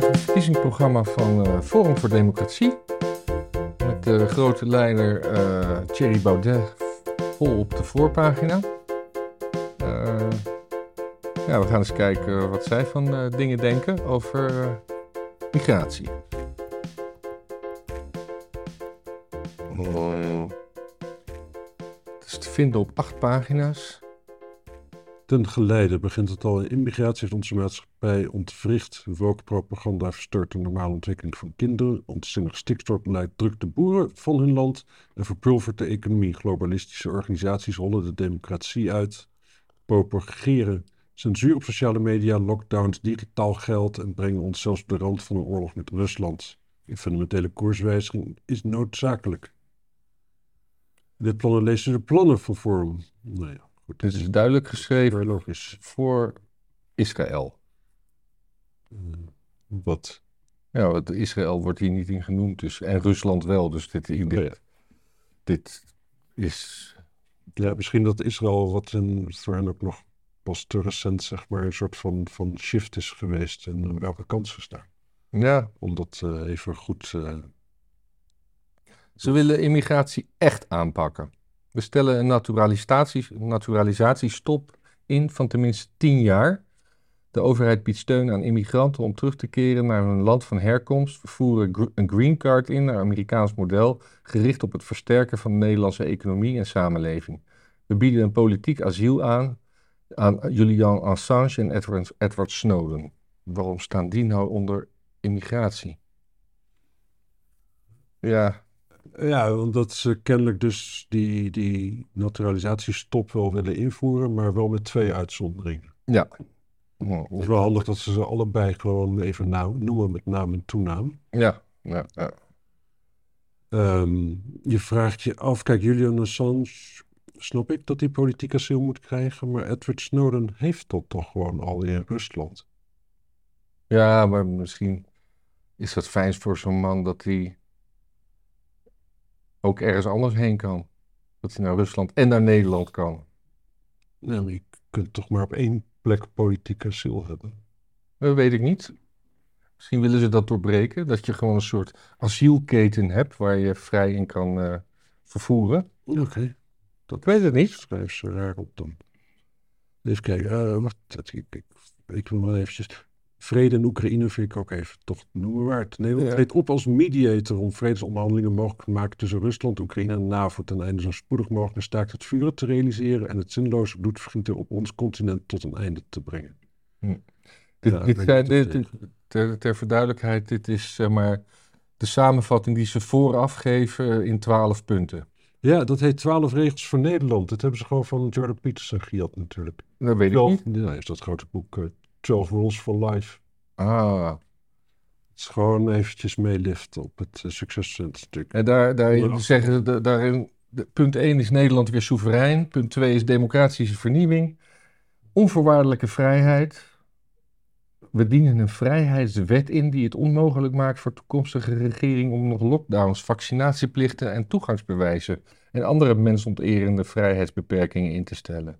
vandaag het verkiezingsprogramma van eh, Forum voor Democratie. Met de grote leider eh Thierry Baudet vol op de voorpagina. Eh, ja, we gaan eens kijken wat zij van dingen denken over migratie. Het is te vinden op acht pagina's. Ten geleide begint het al. Immigratie heeft onze maatschappij ontwricht. Wolkpropaganda verstoort de normale ontwikkeling van kinderen. Onzinnig stikstofbeleid drukt de boeren van hun land en verpulvert de economie. Globalistische organisaties rollen de democratie uit, propageren censuur op sociale media, lockdowns, digitaal geld en brengen ons zelfs op de rand van een oorlog met Rusland. Een fundamentele koerswijziging is noodzakelijk. In dit plannen lezen de plannen van Forum. Nou ja. Dit is duidelijk geschreven logisch. voor Israël. Eh, wat? Ja, want Israël wordt hier niet in genoemd, dus, en Rusland wel. Dus dit, dit, Oh ja. dit is. Ja, misschien dat Israël, wat in, voor hen ook nog pas te recent, zeg maar, een soort van, van shift is geweest. En welke kant ze staan. Ja, Om dat eh, even goed. eh, ze willen immigratie echt aanpakken. We stellen een naturalisatie, naturalisatiestop in van tenminste 10 jaar. De overheid biedt steun aan immigranten om terug te keren naar hun land van herkomst. We voeren een green card in, een Amerikaans model, gericht op het versterken van de Nederlandse economie en samenleving. We bieden een politiek asiel aan aan Julian Assange en Edward Snowden. Waarom staan die nou onder immigratie? Ja, ja, omdat ze kennelijk dus die, die naturalisatiestop wel willen invoeren, maar wel met twee uitzonderingen. ja. Het is wel handig dat ze ze allebei gewoon even nou, noemen met naam en toenaam. Ja, ja, ja. Ehm, je vraagt je af, kijk, Julian Assange, snap ik dat hij politiek asiel moet krijgen, maar Edward Snowden heeft dat toch gewoon al in Rusland. Ja, maar misschien is dat fijn voor zo'n man dat hij ook ergens anders heen kan. Dat hij naar Rusland en naar Nederland kan. Nou, maar je kunt toch maar op één plek politiek asiel hebben. Dat weet ik niet. Misschien willen ze dat doorbreken. Dat je gewoon een soort asielketen hebt waar je vrij in kan eh, vervoeren. Oké, Ik weet het niet. schrijf ze raar op dan. Even kijken, eh, wacht, dat- ik, ik, ik wil maar eventjes. Vrede in Oekraïne vind ik ook even toch noemen waard. Nederland Ja. treedt op als mediator om vredesonderhandelingen mogelijk te maken tussen Rusland, Oekraïne en NAVO ten einde zo spoedig mogelijk een staakt het vuren te realiseren en het zinloze bloedvergieten op ons continent tot een einde te brengen. Dit, Ja, dit zijn, dit, er ter, ter verduidelijkheid, dit is zeg maar de samenvatting die ze vooraf geven in twaalf punten. Ja, dat heet 12 regels voor Nederland. Dat hebben ze gewoon van Jordan Peterson gejat natuurlijk. Dat weet ik Wel, niet. ja, is dat grote boek eh, 12 Rules for Life. Ah, Het is gewoon eventjes meeliften op het uh, successtuk. en daar, zeggen ze, da- daarin, de- punt 1 is Nederland weer soeverein. Punt 2 is democratische vernieuwing. Onvoorwaardelijke vrijheid. We dienen een vrijheidswet in die het onmogelijk maakt voor toekomstige regering om nog lockdowns, vaccinatieplichten en toegangsbewijzen en andere mensonterende vrijheidsbeperkingen in te stellen.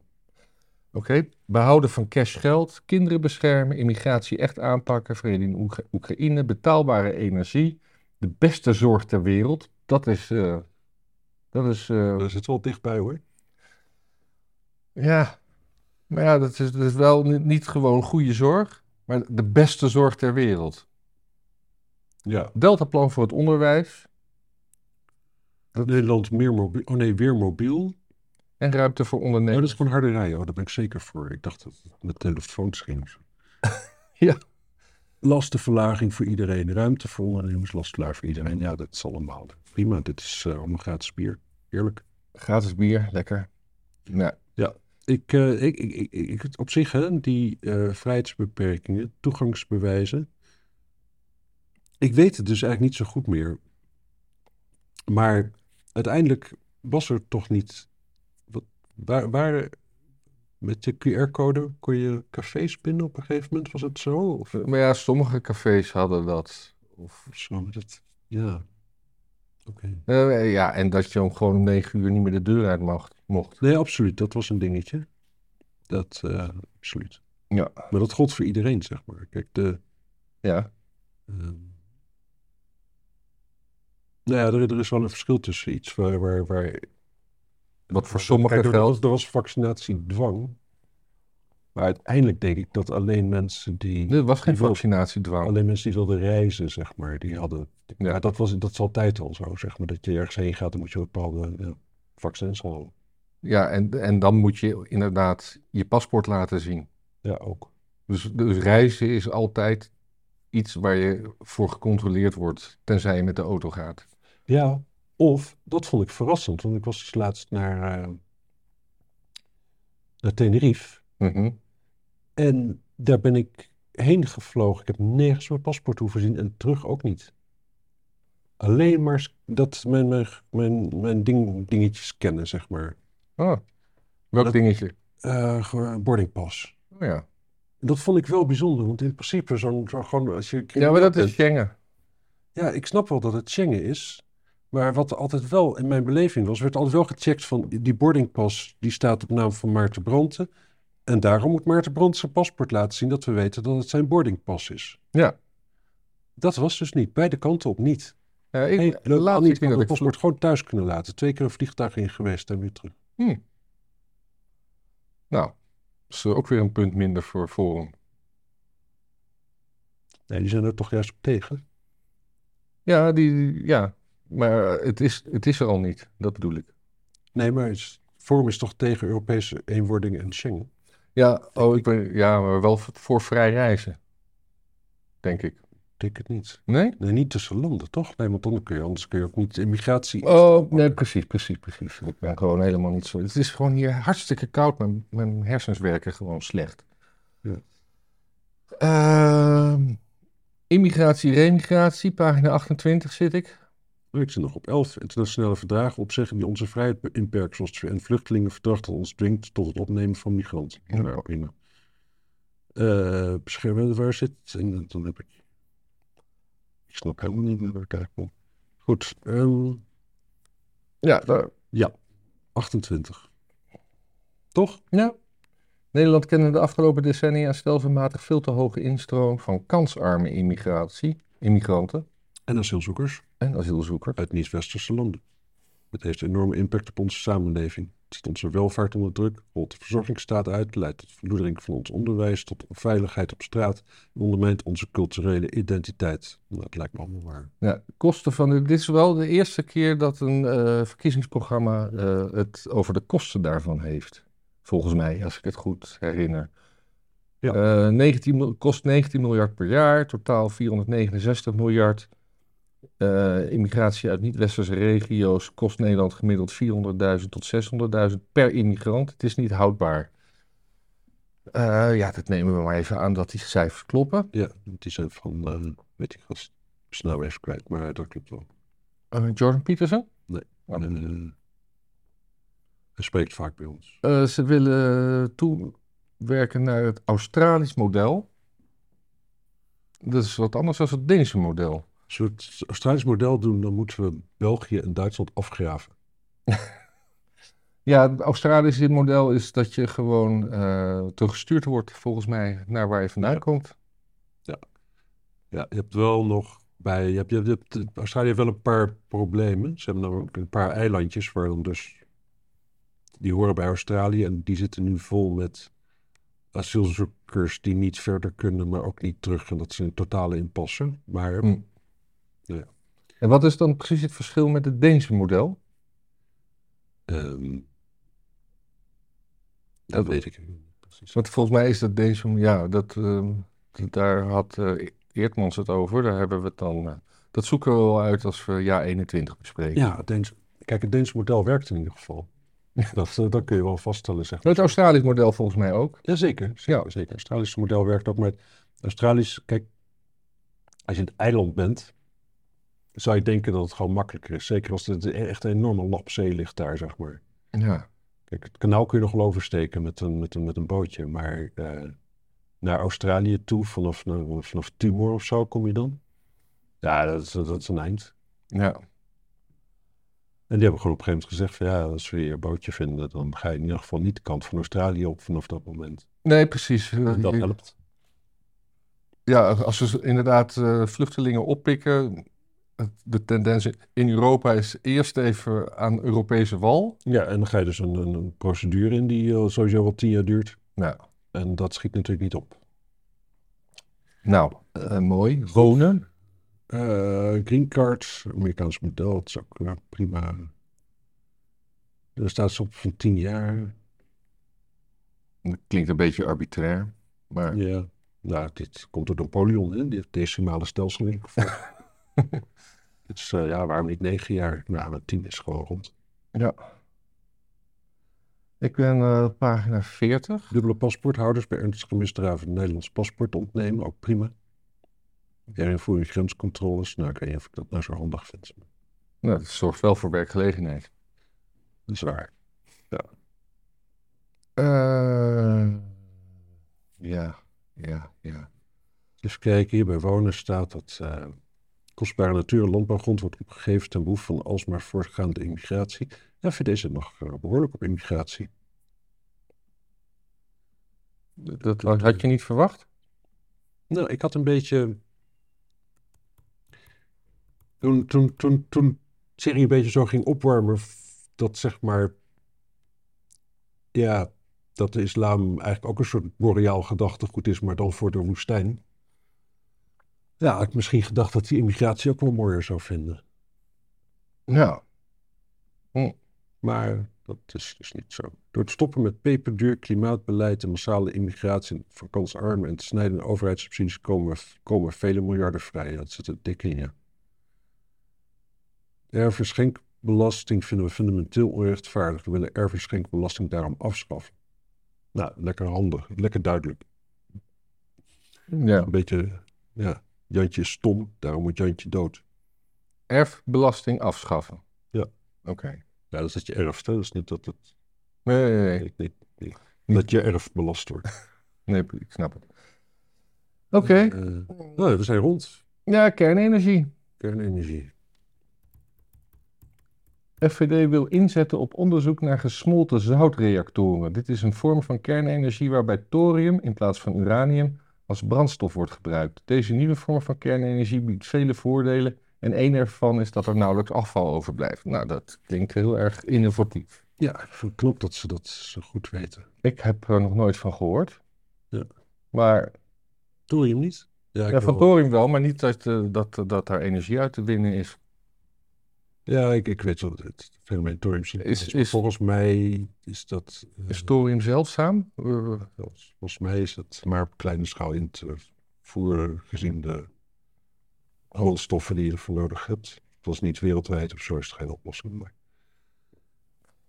Oké, behouden van cashgeld, kinderen beschermen, immigratie echt aanpakken, vrede in Oek- Oekraïne, betaalbare energie, de beste zorg ter wereld. Dat is, eh, dat is eh, Daar zit wel dichtbij hoor. ja, maar ja, dat is, dat is wel niet, niet gewoon goede zorg, maar de beste zorg ter wereld. Ja. Deltaplan voor het onderwijs Nederland meer mobiel. Oh nee, weer mobiel. En ruimte voor Oh, dat ondernemers. is gewoon harde rijden. Oh, daar ben ik zeker voor. Ik dacht dat het met telefoons ging. Ja. Lastenverlaging voor iedereen. Ruimte voor ondernemers. Lastverlaag voor iedereen. Ja, dat is allemaal prima. Dit is eh, allemaal gratis bier. Heerlijk. Gratis bier, lekker. Ja, Ik, eh, ik, ik, ik, ik- op zich, hè, die eh, vrijheidsbeperkingen, toegangsbewijzen. Ik weet het dus eigenlijk niet zo goed meer. Maar uiteindelijk was er toch niet. Waar, waar, met de QR-code kon je cafés binnen op een gegeven moment? Was het zo? Of, maar ja, sommige cafés hadden dat. Of, zo? het, ja. Oké. eh, ja, en dat je om gewoon om negen uur niet meer de deur uit mocht. mocht. Nee, absoluut. Dat was een dingetje. Dat, eh, absoluut. Ja. Maar dat gold voor iedereen, zeg maar. Kijk, de, Ja, Ehm, nou ja, er, er is wel een verschil tussen iets waar... waar, waar Wat voor sommigen er, was, geldt. er was vaccinatiedwang. Maar uiteindelijk denk ik dat alleen mensen die... Er was geen die vaccinatiedwang. Alleen mensen die wilden reizen, zeg maar, die hadden... Ja. Ja, dat, was, dat is altijd al zo, zeg maar. Dat je ergens heen gaat, dan moet je bepaalde ja, vaccins halen. Ja, en, en dan moet je inderdaad je paspoort laten zien. Ja, ook. Dus, dus reizen is altijd iets waar je voor gecontroleerd wordt, tenzij je met de auto gaat. Ja, of, dat vond ik verrassend, want ik was dus laatst naar, eh, naar Tenerife. Mhm. En daar ben ik heen gevlogen. Ik heb nergens mijn paspoort hoeven zien en terug ook niet. Alleen maar dat mijn, mijn, mijn, mijn ding, dingetjes scannen, zeg maar. Oh, welk Dat- dingetje? Gewoon boardingpas. Oh ja. Dat vond ik wel bijzonder, want in principe zo'n zo gewoon als je... ja, maar dat is Schengen. Ja, ik snap wel dat het Schengen is. Maar wat altijd wel in mijn beleving was, werd altijd wel gecheckt van die boardingpas die staat op naam van Maarten Branten. En daarom moet Maarten Branten zijn paspoort laten zien dat we weten dat het zijn boardingpas is. Ja. Dat was dus niet, beide kanten op niet. Ja, ik, Hey, leuk, denk had dat het ik paspoort gewoon thuis kunnen laten. Twee keer een vliegtuig in geweest en weer terug. Hm. Nou, is er ook weer een punt minder voor Forum. Nee, die zijn er toch juist op tegen. Ja, die, ja. Maar het is, het is er al niet. Dat bedoel ik. Nee, maar het Forum is toch tegen Europese eenwording en Schengen? Ja, oh, ik ben, ja maar wel voor, vrij reizen. Denk ik. Ik denk het niet. Nee? Nee, niet tussen landen, toch? Nee, want dan kun je, anders kun je ook niet immigratie... Oh, nee, precies, precies, precies. Ik ben gewoon helemaal niet zo. Het is gewoon hier hartstikke koud. Mijn, mijn hersens werken gewoon slecht. Ja. Ehm, immigratie, remigratie, pagina 28 zit ik. Ik zit nog op 11. Internationale verdragen opzeggen die onze vrijheid inperken, zoals het VN-vluchtelingenverdrag dat ons dwingt tot het opnemen van migranten. Ja. Ja, prima. Eh, beschermen, waar zit En dan heb ik... Ik snap helemaal niet meer waar ik eigenlijk. Goed, ehm, Ja, daar, 28. Toch? ja. Nederland kende de afgelopen decennia stelselmatig veel te hoge instroom van kansarme immigratie, immigranten En asielzoekers en asielzoekers. uit niet-westerse landen. Het heeft een enorme impact op onze samenleving. Het zet onze welvaart onder druk, rolt de verzorgingsstaat uit, leidt tot verloedering van ons onderwijs, tot onveiligheid op straat en ondermijnt onze culturele identiteit. Nou, dat lijkt me allemaal waar. Ja, kosten van de, dit is wel de eerste keer dat een eh, verkiezingsprogramma eh, het over de kosten daarvan heeft. Volgens mij, als ik het goed herinner. Ja. Eh, 19, mil- kost 19 miljard per jaar, totaal 469 miljard. Eh, immigratie uit niet-westerse regio's kost Nederland gemiddeld 400.000 tot 600.000 per immigrant. Het is niet houdbaar. Eh, ja, dat nemen we maar even aan dat die cijfers kloppen. Ja, die zijn van, eh, weet ik, was snel even kwijt, maar dat klopt wel. Jordan Peterson? Nee. Oh. Hij spreekt vaak bij ons. Ze willen toewerken naar het Australisch model. Dat is wat anders dan het Deense model. Als we het Australisch model doen, dan moeten we België en Duitsland afgraven. Ja, het Australische model is dat je gewoon eh, teruggestuurd wordt, volgens mij, naar waar je vandaan Ja. komt. Ja, je hebt wel nog bij. Je hebt, je hebt, Australië heeft wel een paar problemen. Ze hebben namelijk een paar eilandjes waar dan dus. Die horen bij Australië en die zitten nu vol met asielzoekers die niet verder kunnen, maar ook niet terug. En dat zijn totale impasse. Maar Hm. Ja. En wat is dan precies het verschil met het Deense model? ehm, Dat- weet ik niet precies. Want volgens mij is dat Deense, ja, dat, ehm, dat- daar had eh, Eertmans het over. Daar hebben we het dan, eh, dat zoeken we wel uit als we jaar 21 bespreken. Ja, het Deens, kijk, het Deense model werkt in ieder geval. Dat, eh, dat kun je wel vaststellen, zeg maar. Het Australisch model volgens mij ook. Jazeker, zeker, Ja. zeker. Het Australische model werkt ook, het Australisch, kijk, als je in het eiland bent, zou je denken dat het gewoon makkelijker is. Zeker als het echt een enorme lap zee ligt daar, zeg maar. Ja. Kijk, het kanaal kun je nog wel oversteken met een, met een, met een bootje, maar eh, naar Australië toe, vanaf, nou, vanaf Timor of zo kom je dan. Ja, dat is, dat is een eind. ja. En die hebben gewoon op een gegeven moment gezegd van ja, als we hier een bootje vinden, dan ga je in ieder geval niet de kant van Australië op vanaf dat moment. Nee, precies. En dat Je- helpt. ja, als we inderdaad eh, vluchtelingen oppikken, de tendens in Europa is eerst even aan Europese wal. Ja, en dan ga je dus een, een, procedure in die eh, sowieso wel tien jaar duurt. Nou, En dat schiet natuurlijk niet op. nou eh, mooi. Wonen. Eh, green card, Amerikaans model, dat is ook prima. Er staat ze op van 10 jaar. Dat klinkt een beetje arbitrair, maar Ja, nou, dit komt door Napoleon, hè? Die heeft decimale stelsel ingevoerd. dus eh, ja, waarom niet 9 jaar? Nou, maar 10 is gewoon rond. ja. Ik ben op pagina 40. Dubbele paspoorthouders bij ernstige misdrijven een Nederlands paspoort ontnemen, ook prima. Herinvoering grenscontroles, nou, ik weet niet of ik dat nou zo handig vind. Nou, dat zorgt wel voor werkgelegenheid. Dat is waar. Eh, ja, ja, ja. Even kijken, hier bij wonen staat dat kostbare natuur- en landbouwgrond wordt opgegeven ten behoeve van alsmaar voortgaande immigratie. Ja, VD zit nog eh, behoorlijk op immigratie. Dat had je niet verwacht? Nou, ik had een beetje. Toen, toen, toen, toen Syrië een beetje zo ging opwarmen, dat zeg maar. Ja, dat de islam eigenlijk ook een soort boreaal gedachtegoed is, maar dan voor de woestijn. Ja, had ik misschien gedacht dat die immigratie ook wel mooier zou vinden. Ja. Maar dat is dus niet zo. Door het stoppen met peperduur klimaatbeleid en massale immigratie van kansarmen en te snijden in overheidssubsidies komen, komen vele miljarden vrij. Dat zit er dik in, ja. De en vinden we fundamenteel onrechtvaardig. We willen erf- en schenkbelasting daarom afschaffen. Nou, lekker handig, lekker duidelijk. ja. Een beetje, ja, Jantje is stom, daarom moet Jantje dood. Erfbelasting afschaffen. Ja. Oké. Ja, dat is dat je erft, hè. Dat is niet dat het, Nee, nee, nee. niet- dat je erf belast wordt. Nee, ik snap het. Oké. Eh, nou, we zijn rond. Ja, kernenergie. Kernenergie. FVD wil inzetten op onderzoek naar gesmolten zoutreactoren. Dit is een vorm van kernenergie waarbij thorium in plaats van uranium als brandstof wordt gebruikt. Deze nieuwe vorm van kernenergie biedt vele voordelen en één ervan is dat er nauwelijks afval overblijft. Nou, dat klinkt heel erg innovatief. Ja, ik knap dat ze dat zo goed weten. Ik heb er nog nooit van gehoord. Ja. Maar Thorium niet? Ja, van thorium wel, maar niet dat, eh, dat, dat daar energie uit te winnen is. Ja, ik, ik weet wel het, fenomeen thorium. Is, Is- is- volgens mij is dat... eh, Is thorium zeldzaam? Eh, volgens mij is het maar op kleine schaal in te voeren gezien de grondstoffen die je ervoor nodig hebt. Het was niet wereldwijd of zo is het geen oplossing. Maar...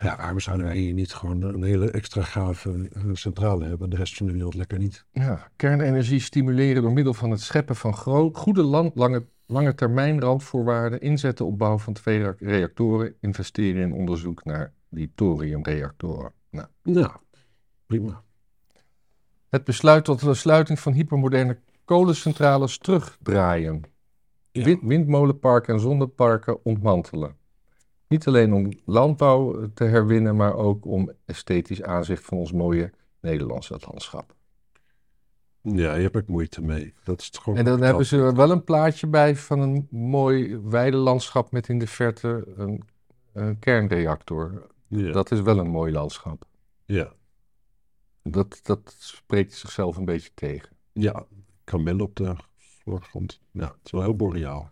Ja, waarom zouden wij hier niet gewoon een hele extra gave eh, centrale hebben en de rest van de wereld lekker niet? Ja, kernenergie stimuleren door middel van het scheppen van goede land, lange, lange termijn randvoorwaarden, inzetten op bouw van twee re- reactoren, investeren in onderzoek naar die thoriumreactoren. Nou, Nou, prima. het besluit tot de sluiting van hypermoderne kolencentrales terugdraaien. Ja. Wind- windmolenparken en zonneparken ontmantelen. Niet alleen om landbouw te herwinnen, maar ook om esthetisch aanzicht van ons mooie Nederlandse landschap. Ja, hier heb ik moeite mee. Dat is het gewoon. En dan hebben ze er wel een plaatje bij van een mooi weidelandschap met in de verte een, een kernreactor. Ja, Dat is wel een mooi landschap. ja. Dat, dat spreekt zichzelf een beetje tegen. ja, kamellen op de voorgrond. Ja, het is wel heel boreaal.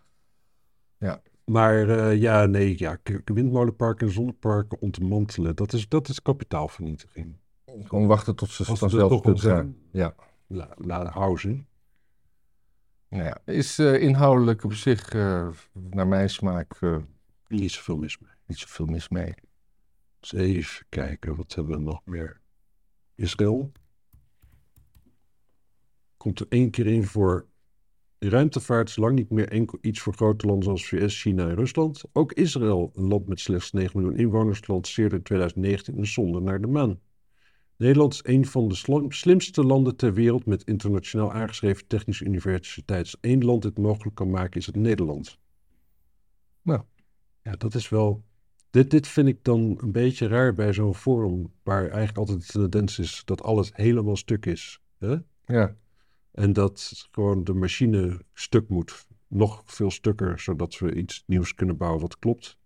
Ja. Maar eh, ja, nee, ja, windmolenparken en zonneparken ontmantelen, dat is, dat is kapitaalvernietiging. Gewoon wachten tot ze vanzelf wel zijn. Ja. La, la housing. Nou ja, is eh, inhoudelijk op zich, eh, naar mijn smaak, Niet zoveel mis mee. niet zoveel mis mee. Dus even kijken, wat hebben we nog meer? Israël. Komt er één keer in voor ruimtevaart is lang niet meer enkel iets voor grote landen zoals VS, China en Rusland. Ook Israël, een land met slechts 9 miljoen inwoners, lanceerde in 2019 een zonde naar de maan. Nederland is een van de slimste landen ter wereld met internationaal aangeschreven technische universiteit. Als één land dit mogelijk kan maken, is het Nederland. Nou. Ja, dat is wel... Dit, dit vind ik dan een beetje raar bij zo'n forum, waar eigenlijk altijd de tendens is dat alles helemaal stuk is. Hè? Ja, En dat gewoon de machine stuk moet. Nog veel stukker, zodat we iets nieuws kunnen bouwen wat klopt.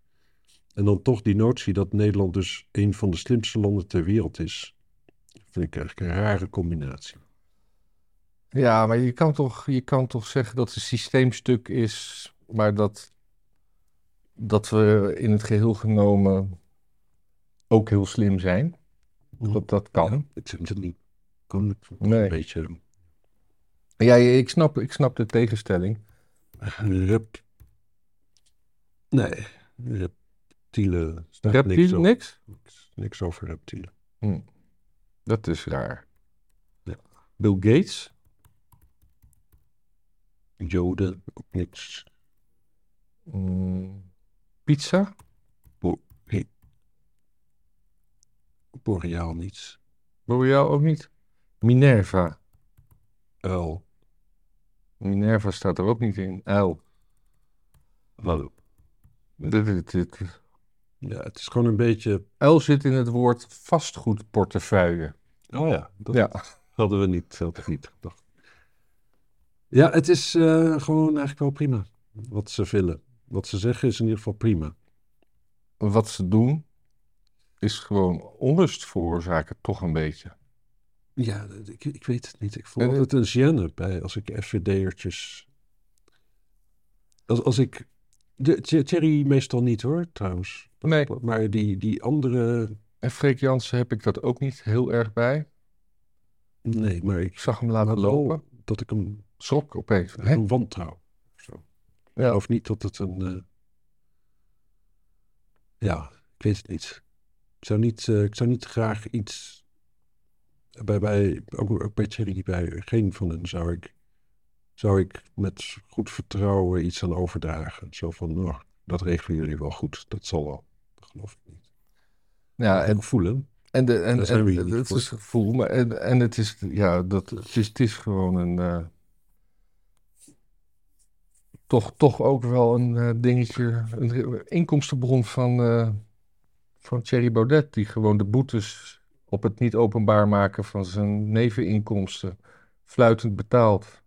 En dan toch die notie dat Nederland dus een van de slimste landen ter wereld is. Vind ik eigenlijk een rare combinatie. Ja, maar je kan toch, je kan toch zeggen dat het systeemstuk is, maar dat, dat we in het geheel genomen ook heel slim zijn. Dat dat kan. Ja, het niet. Kan ik een beetje. Ja, ik snap, ik snap de tegenstelling. Rep. Nee, reptielen. staat niks, over, niks? niks over reptielen. Hm. Dat is raar. Ja. Bill Gates? Joden, ook niks. Mm, pizza? Boreaal niets. Boreal ook niet? Minerva. Uil. Minerva staat er ook niet in. Uil. Hallo. Dit, dit, dit. Ja, het is gewoon een beetje. Uil zit in het woord vastgoedportefeuille. Oh ja, dat Ja. hadden we niet, hadden we niet gedacht. Ja, het is eh, gewoon eigenlijk wel prima wat ze willen. Wat ze zeggen is in ieder geval prima. Wat ze doen is gewoon onrust veroorzaken, toch een beetje. Ja, ik, ik weet het niet. Ik voel En altijd een gêne bij als ik FVD'ertjes... Als, als ik... De, Th- Thierry meestal niet hoor, trouwens. Nee. Maar die, die andere... En Freek Jansen heb ik dat ook niet heel erg bij. Nee, maar Ik ik zag hem laten lopen. dat ik hem... Schrok opeens. Hè? Een wantrouw. of Zo. Ja. geloof niet dat het een. eh, Ja, ik weet het niet. Ik zou niet, eh, ik zou niet graag iets. Bij, bij, ook, ook bij Thierry, bij geen van hen zou ik, zou ik met goed vertrouwen iets aan overdragen. Zo van, nou, dat regelen jullie wel goed. Dat zal wel. Dat geloof ik niet. Ja, en En voelen. En, de, en, en- voor. is het gevoel, maar en, en het is, ja, dat, het is, het is gewoon een, eh, toch, toch ook wel een eh, dingetje, een inkomstenbron van, eh, van Thierry Baudet, die gewoon de boetes op het niet openbaar maken van zijn neveninkomsten fluitend betaalt.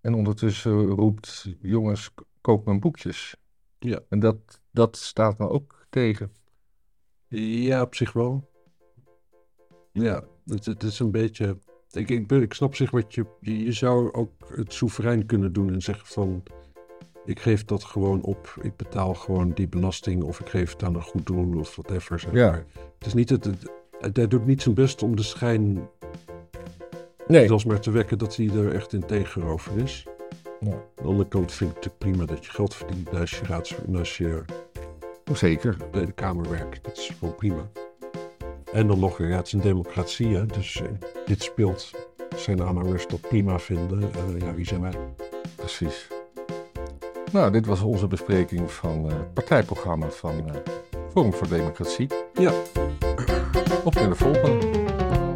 En ondertussen roept, jongens, koop mijn boekjes. Ja. En dat, dat staat me ook tegen. Ja, op zich wel. Ja, het, het is een beetje. Ik, ik, ik snap zich wat je, je. Zou ook het soeverein kunnen doen en zeggen van. Ik geef dat gewoon op. Ik betaal gewoon die belasting. Of ik geef het aan een goed doel of whatever. Zeg Ja. maar. Het is niet het. het hij doet niet zijn best om de schijn Nee. zelfs maar te wekken dat hij er echt integer over is. Ja. Aan de andere kant vind ik het prima dat je geld verdient als je, raads, als je Zeker. bij de Kamer werkt. Dat is gewoon prima. En dan nog, ja, het is een democratie, hè? dus eh, dit speelt. Zijn aanhangers dat prima vinden. Eh, ja, wie zijn wij? Precies. Nou, dit was onze bespreking van eh, het partijprogramma van Forum voor Democratie. Ja. Naar de volgende.